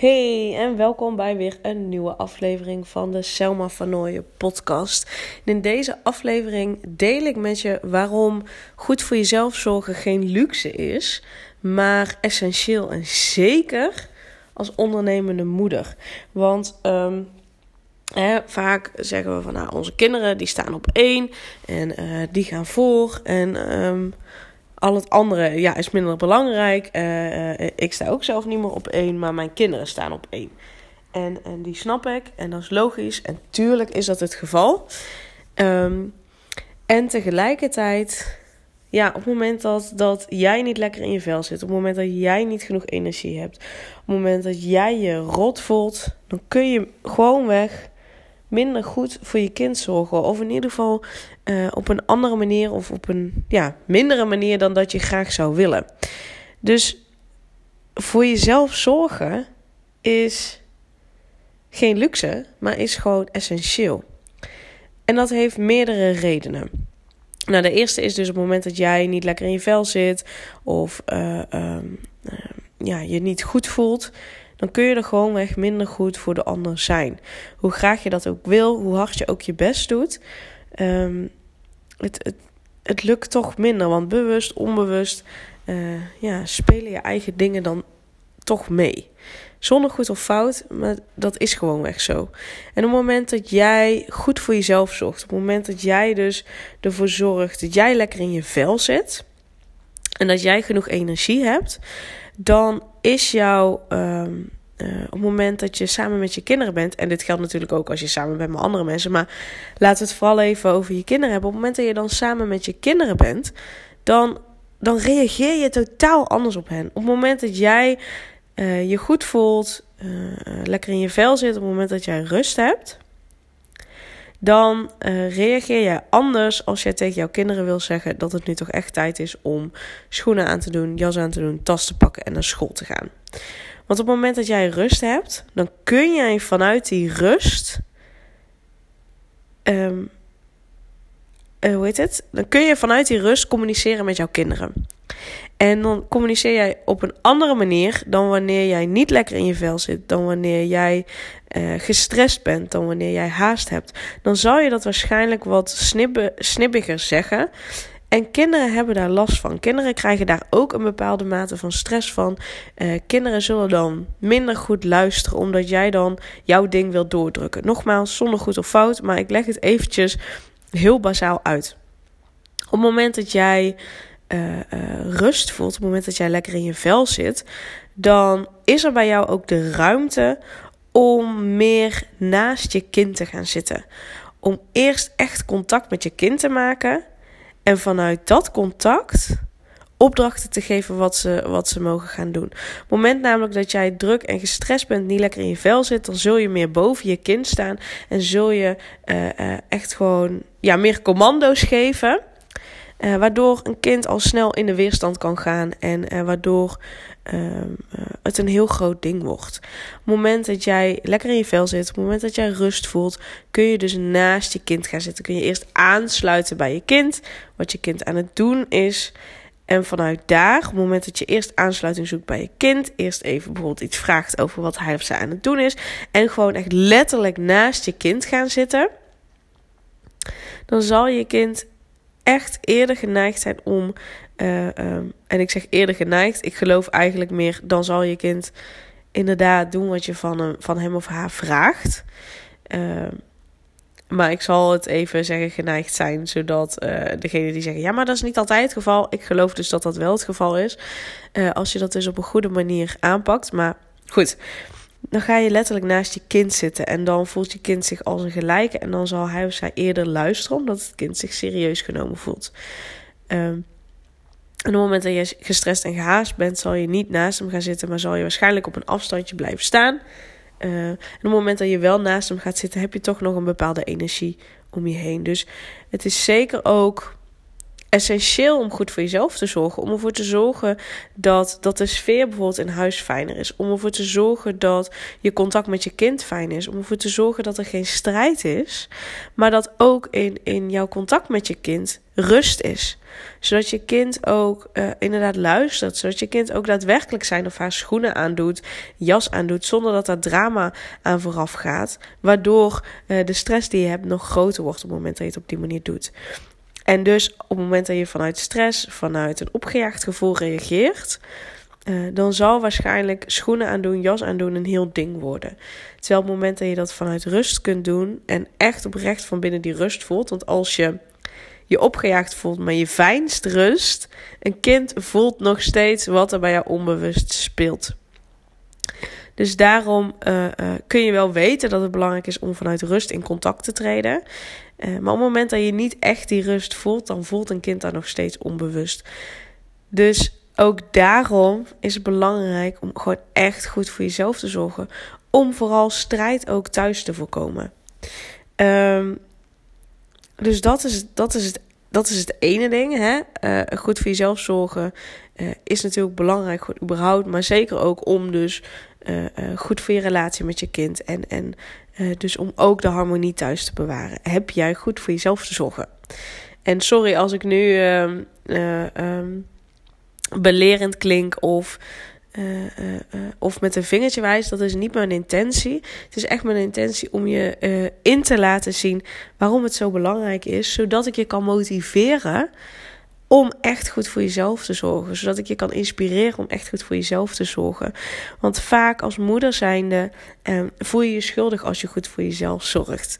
Hey en welkom bij weer een nieuwe aflevering van de Selma van Nooyen podcast. In deze aflevering deel ik met je waarom goed voor jezelf zorgen geen luxe is, maar essentieel en zeker als ondernemende moeder. Want Hè, vaak zeggen we van nou, onze kinderen die staan op één en uh, die gaan voor. En um, al het andere ja, is minder belangrijk. Uh, uh, ik sta ook zelf niet meer op één, maar mijn kinderen staan op één. En, en die snap ik en dat is logisch. En tuurlijk is dat het geval. Um, en tegelijkertijd, ja, op het moment dat, dat jij niet lekker in je vel zit, op het moment dat jij niet genoeg energie hebt, op het moment dat jij je rot voelt, dan kun je gewoon weg minder goed voor je kind zorgen. Of in ieder geval uh, op een andere manier of op een ja, mindere manier dan dat je graag zou willen. Dus voor jezelf zorgen is geen luxe, maar is gewoon essentieel. En dat heeft meerdere redenen. Nou, de eerste is dus op het moment dat jij niet lekker in je vel zit of uh, uh, ja, je niet goed voelt, dan kun je er gewoonweg minder goed voor de ander zijn. Hoe graag je dat ook wil, hoe hard je ook je best doet, um, het, het, het lukt toch minder. Want bewust, onbewust, uh, ja, spelen je eigen dingen dan toch mee. Zonder goed of fout, maar dat is gewoon echt zo. En op het moment dat jij goed voor jezelf zorgt, op het moment dat jij dus ervoor zorgt dat jij lekker in je vel zit en dat jij genoeg energie hebt, dan is jouw. Um, uh, op het moment dat je samen met je kinderen bent, en dit geldt natuurlijk ook als je samen bent met andere mensen, maar laten we het vooral even over je kinderen hebben. Op het moment dat je dan samen met je kinderen bent, dan, dan reageer je totaal anders op hen. Op het moment dat jij uh, je goed voelt, uh, lekker in je vel zit, op het moment dat jij rust hebt, dan reageer jij anders als jij tegen jouw kinderen wil zeggen dat het nu toch echt tijd is om schoenen aan te doen, jas aan te doen, tas te pakken en naar school te gaan. Want op het moment dat jij rust hebt, dan kun jij vanuit die rust. Um, uh, hoe heet het? Dan kun je vanuit die rust communiceren met jouw kinderen. En dan communiceer jij op een andere manier dan wanneer jij niet lekker in je vel zit, dan wanneer jij uh, gestrest bent, dan wanneer jij haast hebt. Dan zal je dat waarschijnlijk wat snibbe, snibbiger zeggen. En kinderen hebben daar last van. Kinderen krijgen daar ook een bepaalde mate van stress van. Uh, kinderen zullen dan minder goed luisteren, omdat jij dan jouw ding wilt doordrukken. Nogmaals, zonder goed of fout, maar ik leg het eventjes heel bazaal uit. Op het moment dat jij uh, rust voelt, op het moment dat jij lekker in je vel zit, dan is er bij jou ook de ruimte om meer naast je kind te gaan zitten. Om eerst echt contact met je kind te maken. En vanuit dat contact opdrachten te geven wat ze, wat ze mogen gaan doen. Op het moment namelijk dat jij druk en gestrest bent, niet lekker in je vel zit, dan zul je meer boven je kind staan en zul je uh, uh, echt gewoon ja, meer commando's geven. Uh, waardoor een kind al snel in de weerstand kan gaan en waardoor het een heel groot ding wordt. Op het moment dat jij lekker in je vel zit, op het moment dat jij rust voelt, kun je dus naast je kind gaan zitten. Kun je eerst aansluiten bij je kind, wat je kind aan het doen is. En vanuit daar, op het moment dat je eerst aansluiting zoekt bij je kind, eerst even bijvoorbeeld iets vraagt over wat hij of zij aan het doen is, en gewoon echt letterlijk naast je kind gaan zitten, dan zal je kind echt eerder geneigd zijn om, uh, um, en ik zeg eerder geneigd, ik geloof eigenlijk meer, dan zal je kind inderdaad doen wat je van hem, van hem of haar vraagt. Uh, maar ik zal het even zeggen geneigd zijn, zodat uh, degene die zeggen: ja, maar dat is niet altijd het geval. Ik geloof dus dat dat wel het geval is. Uh, als je dat dus op een goede manier aanpakt. Maar goed, dan ga je letterlijk naast je kind zitten. En dan voelt je kind zich als een gelijke. En dan zal hij of zij eerder luisteren, omdat het kind zich serieus genomen voelt. Um, en op het moment dat je gestrest en gehaast bent, zal je niet naast hem gaan zitten, maar zal je waarschijnlijk op een afstandje blijven staan. Uh, en op het moment dat je wel naast hem gaat zitten, heb je toch nog een bepaalde energie om je heen. Dus het is zeker ook essentieel om goed voor jezelf te zorgen. Om ervoor te zorgen dat, dat de sfeer bijvoorbeeld in huis fijner is. Om ervoor te zorgen dat je contact met je kind fijn is. Om ervoor te zorgen dat er geen strijd is. Maar dat ook in, in jouw contact met je kind rust is. Zodat je kind ook uh, inderdaad luistert. Zodat je kind ook daadwerkelijk zijn of haar schoenen aandoet, jas aandoet. Zonder dat er drama aan vooraf gaat. Waardoor uh, de stress die je hebt nog groter wordt op het moment dat je het op die manier doet. En dus op het moment dat je vanuit stress, vanuit een opgejaagd gevoel reageert, uh, dan zal waarschijnlijk schoenen aandoen, jas aandoen een heel ding worden. Terwijl op het moment dat je dat vanuit rust kunt doen en echt oprecht van binnen die rust voelt, want als je je opgejaagd voelt, maar je fijnst rust, een kind voelt nog steeds wat er bij jou onbewust speelt. Dus daarom uh, uh, kun je wel weten dat het belangrijk is om vanuit rust in contact te treden. Uh, maar op het moment dat je niet echt die rust voelt, dan voelt een kind daar nog steeds onbewust. Dus ook daarom is het belangrijk om gewoon echt goed voor jezelf te zorgen. Om vooral strijd ook thuis te voorkomen. Um, dus dat is, dat is, het, dat is het ene ding. Hè? Uh, goed voor jezelf zorgen uh, is natuurlijk belangrijk, goed, überhaupt. Maar zeker ook om dus uh, goed voor je relatie met je kind. En, en dus om ook de harmonie thuis te bewaren. Heb jij goed voor jezelf te zorgen. En sorry als ik nu um, belerend klink of uh, uh, uh, of met een vingertje wijs, dat is niet mijn intentie. Het is echt mijn intentie om je in te laten zien waarom het zo belangrijk is, zodat ik je kan motiveren om echt goed voor jezelf te zorgen. Zodat ik je kan inspireren om echt goed voor jezelf te zorgen. Want vaak als moeder zijnde voel je je schuldig als je goed voor jezelf zorgt.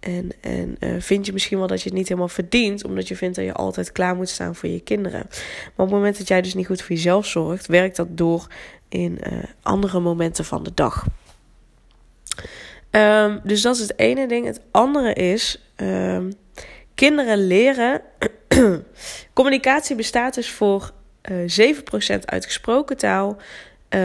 En, en uh, vind je misschien wel dat je het niet helemaal verdient, omdat je vindt dat je altijd klaar moet staan voor je kinderen. Maar op het moment dat jij dus niet goed voor jezelf zorgt, werkt dat door in uh, andere momenten van de dag. Um, dus dat is het ene ding. Het andere is, um, kinderen leren. communicatie bestaat dus voor uh, 7% uit gesproken taal, 55%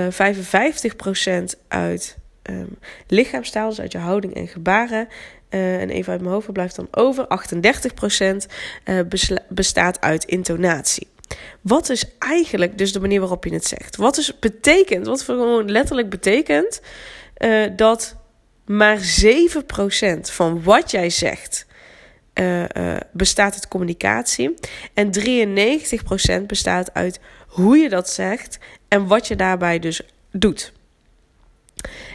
uit um, lichaamstaal, dus uit je houding en gebaren. Uh, en even uit mijn hoofd blijft dan over. 38% uh, bestaat uit intonatie. Wat is eigenlijk dus de manier waarop je het zegt? Wat is betekent, wat gewoon letterlijk betekent, uh, dat maar 7% van wat jij zegt bestaat uit communicatie. En 93% bestaat uit hoe je dat zegt en wat je daarbij dus doet.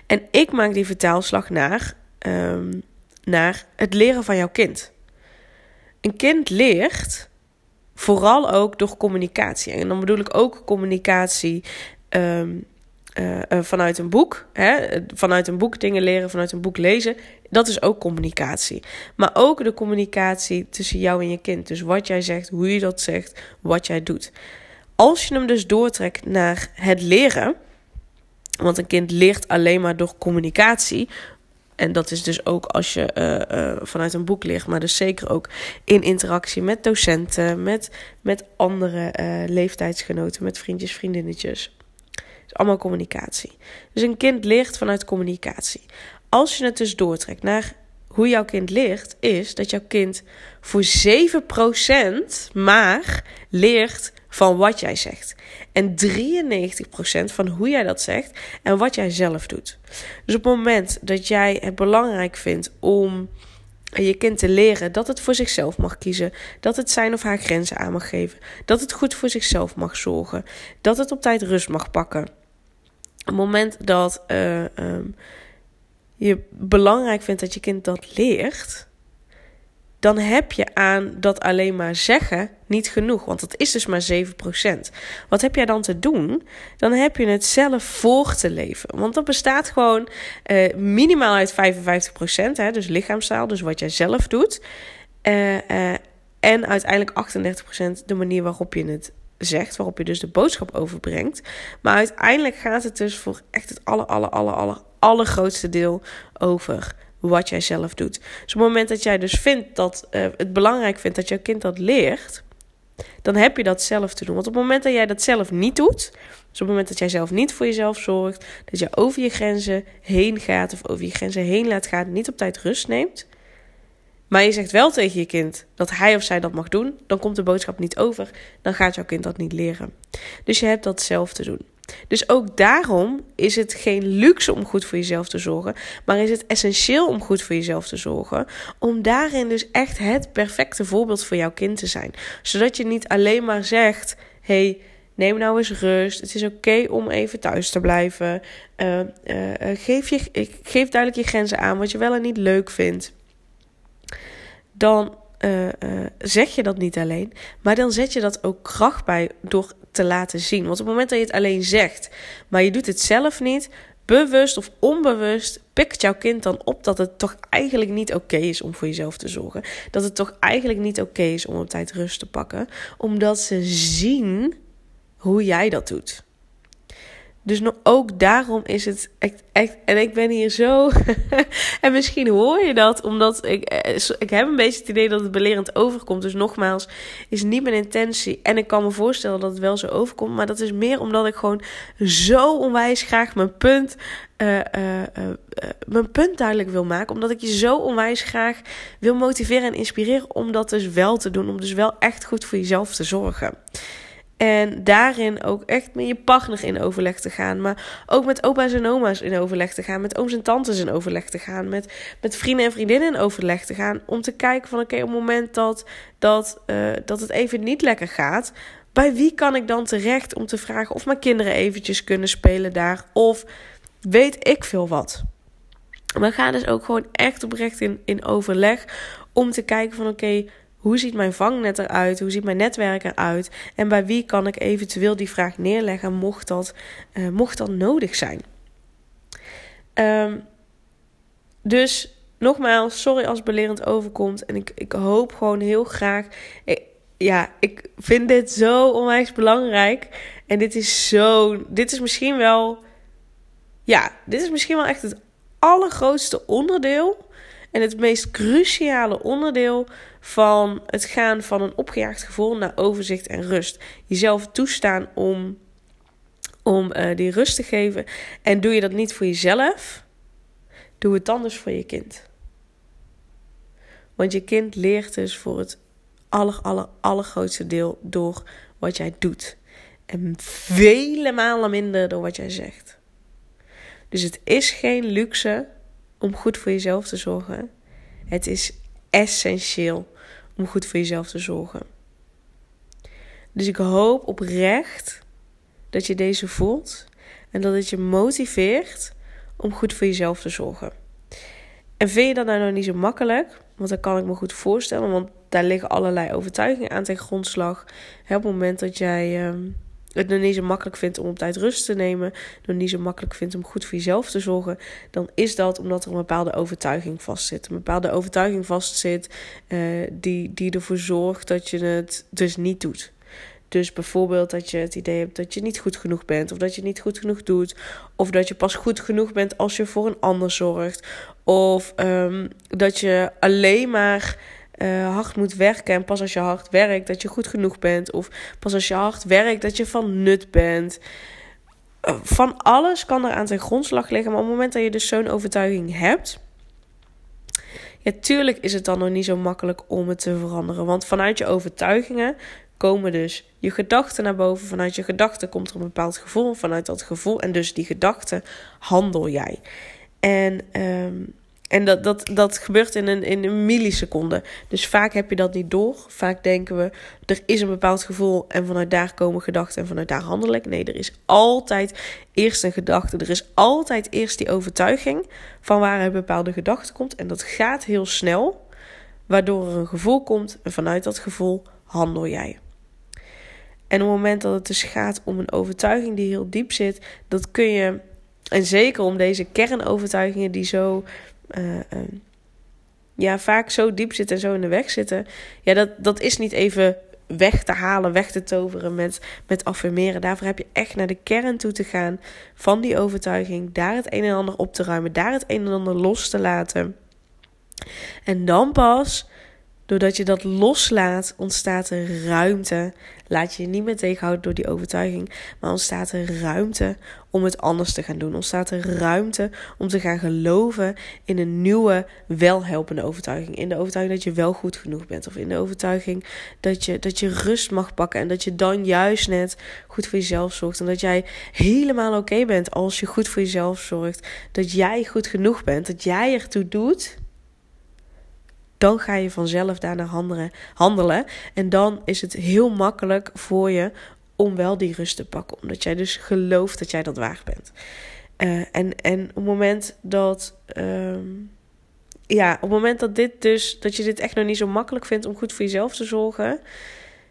En ik maak die vertaalslag naar, um, naar het leren van jouw kind. Een kind leert vooral ook door communicatie. En dan bedoel ik ook communicatie um, uh, uh, vanuit een boek. Hè? Vanuit een boek dingen leren, vanuit een boek lezen. Dat is ook communicatie. Maar ook de communicatie tussen jou en je kind. Dus wat jij zegt, hoe je dat zegt, wat jij doet. Als je hem dus doortrekt naar het leren want een kind leert alleen maar door communicatie. En dat is dus ook als je uh, uh, vanuit een boek leert, maar dus zeker ook in interactie met docenten, met, met andere uh, leeftijdsgenoten, met vriendjes, vriendinnetjes. is allemaal communicatie. Dus een kind leert vanuit communicatie. Als je het dus doortrekt naar hoe jouw kind leert, is dat jouw kind voor 7% maar leert van wat jij zegt. En 93% van hoe jij dat zegt en wat jij zelf doet. Dus op het moment dat jij het belangrijk vindt om je kind te leren dat het voor zichzelf mag kiezen, dat het zijn of haar grenzen aan mag geven, dat het goed voor zichzelf mag zorgen, dat het op tijd rust mag pakken. Op het moment dat uh, um, je belangrijk vindt dat je kind dat leert, dan heb je aan dat alleen maar zeggen niet genoeg. Want dat is dus maar 7%. Wat heb jij dan te doen? Dan heb je het zelf voor te leven. Want dat bestaat gewoon uh, minimaal uit 55%. Hè, dus lichaamstaal, dus wat jij zelf doet. Uh, uh, en uiteindelijk 38% de manier waarop je het zegt, waarop je dus de boodschap overbrengt. Maar uiteindelijk gaat het dus voor echt het aller, aller, aller, aller, allergrootste deel over wat jij zelf doet. Dus op het moment dat jij dus vindt dat uh, het belangrijk vindt dat jouw kind dat leert, dan heb je dat zelf te doen. Want op het moment dat jij dat zelf niet doet, dus op het moment dat jij zelf niet voor jezelf zorgt, dat je over je grenzen heen gaat of over je grenzen heen laat gaan, niet op tijd rust neemt, maar je zegt wel tegen je kind dat hij of zij dat mag doen, dan komt de boodschap niet over, dan gaat jouw kind dat niet leren. Dus je hebt dat zelf te doen. Dus ook daarom is het geen luxe om goed voor jezelf te zorgen, maar is het essentieel om goed voor jezelf te zorgen, om daarin dus echt het perfecte voorbeeld voor jouw kind te zijn. Zodat je niet alleen maar zegt: hey, neem nou eens rust. Het is oké om even thuis te blijven. Uh, geef, je, geef duidelijk je grenzen aan wat je wel en niet leuk vindt. Dan uh, zeg je dat niet alleen, maar dan zet je dat ook kracht bij door te laten zien. Want op het moment dat je het alleen zegt, maar je doet het zelf niet, bewust of onbewust, pikt jouw kind dan op dat het toch eigenlijk niet oké is om voor jezelf te zorgen. Dat het toch eigenlijk niet oké is om op tijd rust te pakken, omdat ze zien hoe jij dat doet. Dus ook daarom is het echt, echt en ik ben hier zo. en misschien hoor je dat, omdat ik, eh, ik heb een beetje het idee dat het belerend overkomt. Dus nogmaals, is niet mijn intentie. En ik kan me voorstellen dat het wel zo overkomt. Maar dat is meer omdat ik gewoon zo onwijs graag mijn punt, uh, uh, mijn punt duidelijk wil maken. Omdat ik je zo onwijs graag wil motiveren en inspireren om dat dus wel te doen. Om dus wel echt goed voor jezelf te zorgen. En daarin ook echt met je partner in overleg te gaan. Maar ook met opa's en oma's in overleg te gaan. Met ooms en tantes in overleg te gaan. Met, met vrienden en vriendinnen in overleg te gaan. Om te kijken van oké, op het moment dat, dat, uh, dat het even niet lekker gaat. Bij wie kan ik dan terecht om te vragen of mijn kinderen eventjes kunnen spelen daar. Of weet ik veel wat. Maar ga dus ook gewoon echt oprecht in, in overleg. Om te kijken van oké, hoe ziet mijn vangnet eruit? Hoe ziet mijn netwerk eruit? En bij wie kan ik eventueel die vraag neerleggen, mocht dat, uh, mocht nodig zijn? Um, dus nogmaals, sorry als het belerend overkomt. En ik, ik hoop gewoon heel graag. Ik, ja, ik vind dit zo onwijs belangrijk. En dit is zo. Dit is misschien wel. Ja, dit is misschien wel echt het allergrootste onderdeel en het meest cruciale onderdeel van het gaan van een opgejaagd gevoel naar overzicht en rust. Jezelf toestaan om, om uh, die rust te geven. En doe je dat niet voor jezelf, doe het dan dus voor je kind. Want je kind leert dus voor het aller, allergrootste deel door wat jij doet. En vele malen minder door wat jij zegt. Dus het is geen luxe om goed voor jezelf te zorgen. Het is essentieel om goed voor jezelf te zorgen. Dus ik hoop oprecht dat je deze voelt en dat het je motiveert om goed voor jezelf te zorgen. En vind je dat nou niet zo makkelijk? Want dat kan ik me goed voorstellen, want daar liggen allerlei overtuigingen aan ten grondslag. Op het moment dat jij ehm, het nog niet zo makkelijk vindt om op tijd rust te nemen, nog niet zo makkelijk vindt om goed voor jezelf te zorgen, dan is dat omdat er een bepaalde overtuiging vastzit. Een bepaalde overtuiging vastzit uh, die, die ervoor zorgt dat je het dus niet doet. Dus bijvoorbeeld dat je het idee hebt dat je niet goed genoeg bent, of dat je niet goed genoeg doet, of dat je pas goed genoeg bent als je voor een ander zorgt, of um, dat je alleen maar uh, hard moet werken. En pas als je hard werkt, dat je goed genoeg bent. Of pas als je hard werkt, dat je van nut bent. Uh, van alles kan er aan zijn grondslag liggen. Maar op het moment dat je dus zo'n overtuiging hebt. Ja, tuurlijk is het dan nog niet zo makkelijk om het te veranderen. Want vanuit je overtuigingen komen dus je gedachten naar boven. Vanuit je gedachten komt er een bepaald gevoel. Vanuit dat gevoel en dus die gedachten handel jij. En um, en dat, dat, dat gebeurt in een, in een milliseconde. Dus vaak heb je dat niet door. Vaak denken we, er is een bepaald gevoel en vanuit daar komen gedachten en vanuit daar handel ik. Nee, er is altijd eerst een gedachte. Er is altijd eerst die overtuiging van waar een bepaalde gedachte komt. En dat gaat heel snel, waardoor er een gevoel komt en vanuit dat gevoel handel jij. En op het moment dat het dus gaat om een overtuiging die heel diep zit, dat kun je, en zeker om deze kernovertuigingen die zo uh, ja, vaak zo diep zitten en zo in de weg zitten. Ja, dat, dat is niet even weg te halen, weg te toveren met, met affirmeren. Daarvoor heb je echt naar de kern toe te gaan van die overtuiging. Daar het een en ander op te ruimen. Daar het een en ander los te laten. En dan pas Doordat je dat loslaat, ontstaat er ruimte. Laat je je niet meer tegenhouden door die overtuiging, maar ontstaat er ruimte om het anders te gaan doen. Ontstaat er ruimte om te gaan geloven in een nieuwe, welhelpende overtuiging. In de overtuiging dat je wel goed genoeg bent. Of in de overtuiging dat je, dat je rust mag pakken. En dat je dan juist net goed voor jezelf zorgt. En dat jij helemaal oké bent als je goed voor jezelf zorgt. Dat jij goed genoeg bent. Dat jij ertoe doet dan ga je vanzelf daarna handelen, handelen. En dan is het heel makkelijk voor je om wel die rust te pakken. Omdat jij dus gelooft dat jij dat waard bent. Uh, en, en op het moment dat. Uh, ja, op het moment dat dit dus. Dat je dit echt nog niet zo makkelijk vindt om goed voor jezelf te zorgen.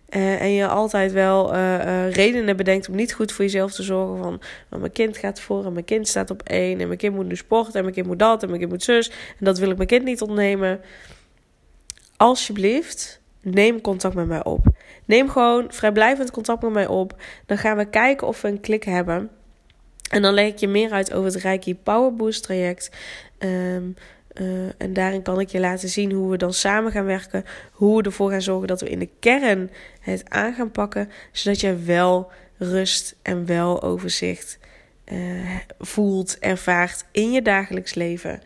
Uh, en je altijd wel uh, redenen bedenkt om niet goed voor jezelf te zorgen. Van oh, mijn kind gaat voor en mijn kind staat op één. En mijn kind moet nu sporten en mijn kind moet dat en mijn kind moet zus. En dat wil ik mijn kind niet ontnemen alsjeblieft, neem contact met mij op. Neem gewoon vrijblijvend contact met mij op. Dan gaan we kijken of we een klik hebben. En dan leg ik je meer uit over het Reiki Power Boost traject. Um, uh, en daarin kan ik je laten zien hoe we dan samen gaan werken. Hoe we ervoor gaan zorgen dat we in de kern het aan gaan pakken. Zodat je wel rust en wel overzicht uh, voelt, ervaart in je dagelijks leven.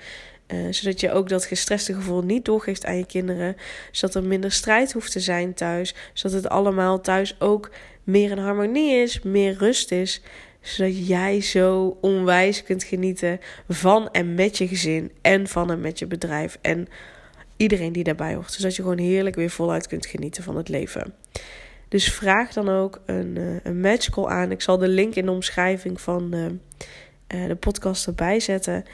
Uh, zodat je ook dat gestreste gevoel niet doorgeeft aan je kinderen. Zodat er minder strijd hoeft te zijn thuis. Zodat het allemaal thuis ook meer in harmonie is, meer rust is. Zodat jij zo onwijs kunt genieten van en met je gezin. En van en met je bedrijf. En iedereen die daarbij hoort. Zodat je gewoon heerlijk weer voluit kunt genieten van het leven. Dus vraag dan ook een, uh, een matchcall aan. Ik zal de link in de omschrijving van uh, de podcast erbij zetten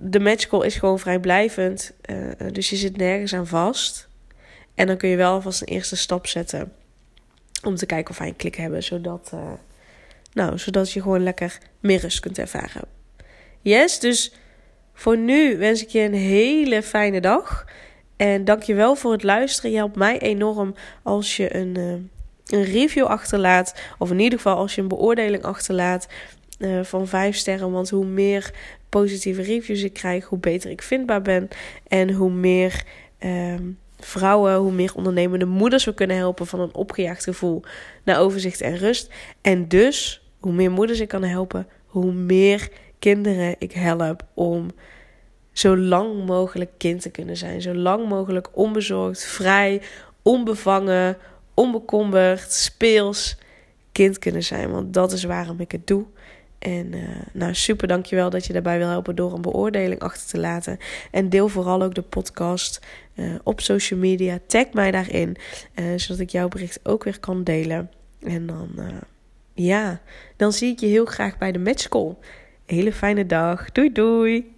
de matchcall is gewoon vrijblijvend. Uh, dus je zit nergens aan vast. En dan kun je wel alvast een eerste stap zetten. Om te kijken of wij een klik hebben. Zodat, uh, nou, zodat je gewoon lekker meer rust kunt ervaren. Yes, dus voor nu wens ik je een hele fijne dag. En dank je wel voor het luisteren. Je helpt mij enorm als je een, een review achterlaat. Of in ieder geval als je een beoordeling achterlaat. Uh, van 5 sterren. Want hoe meer positieve reviews ik krijg, hoe beter ik vindbaar ben. En hoe meer ehm, vrouwen, hoe meer ondernemende moeders we kunnen helpen van een opgejaagd gevoel naar overzicht en rust. En dus, hoe meer moeders ik kan helpen, hoe meer kinderen ik help om zo lang mogelijk kind te kunnen zijn. Zo lang mogelijk onbezorgd, vrij, onbevangen, onbekommerd, speels kind kunnen zijn. Want dat is waarom ik het doe. En uh, nou, super dankjewel dat je daarbij wil helpen door een beoordeling achter te laten. En deel vooral ook de podcast uh, op social media. Tag mij daarin, uh, zodat ik jouw bericht ook weer kan delen. En dan, ja, dan zie ik je heel graag bij de matchcall. Hele fijne dag. Doei doei.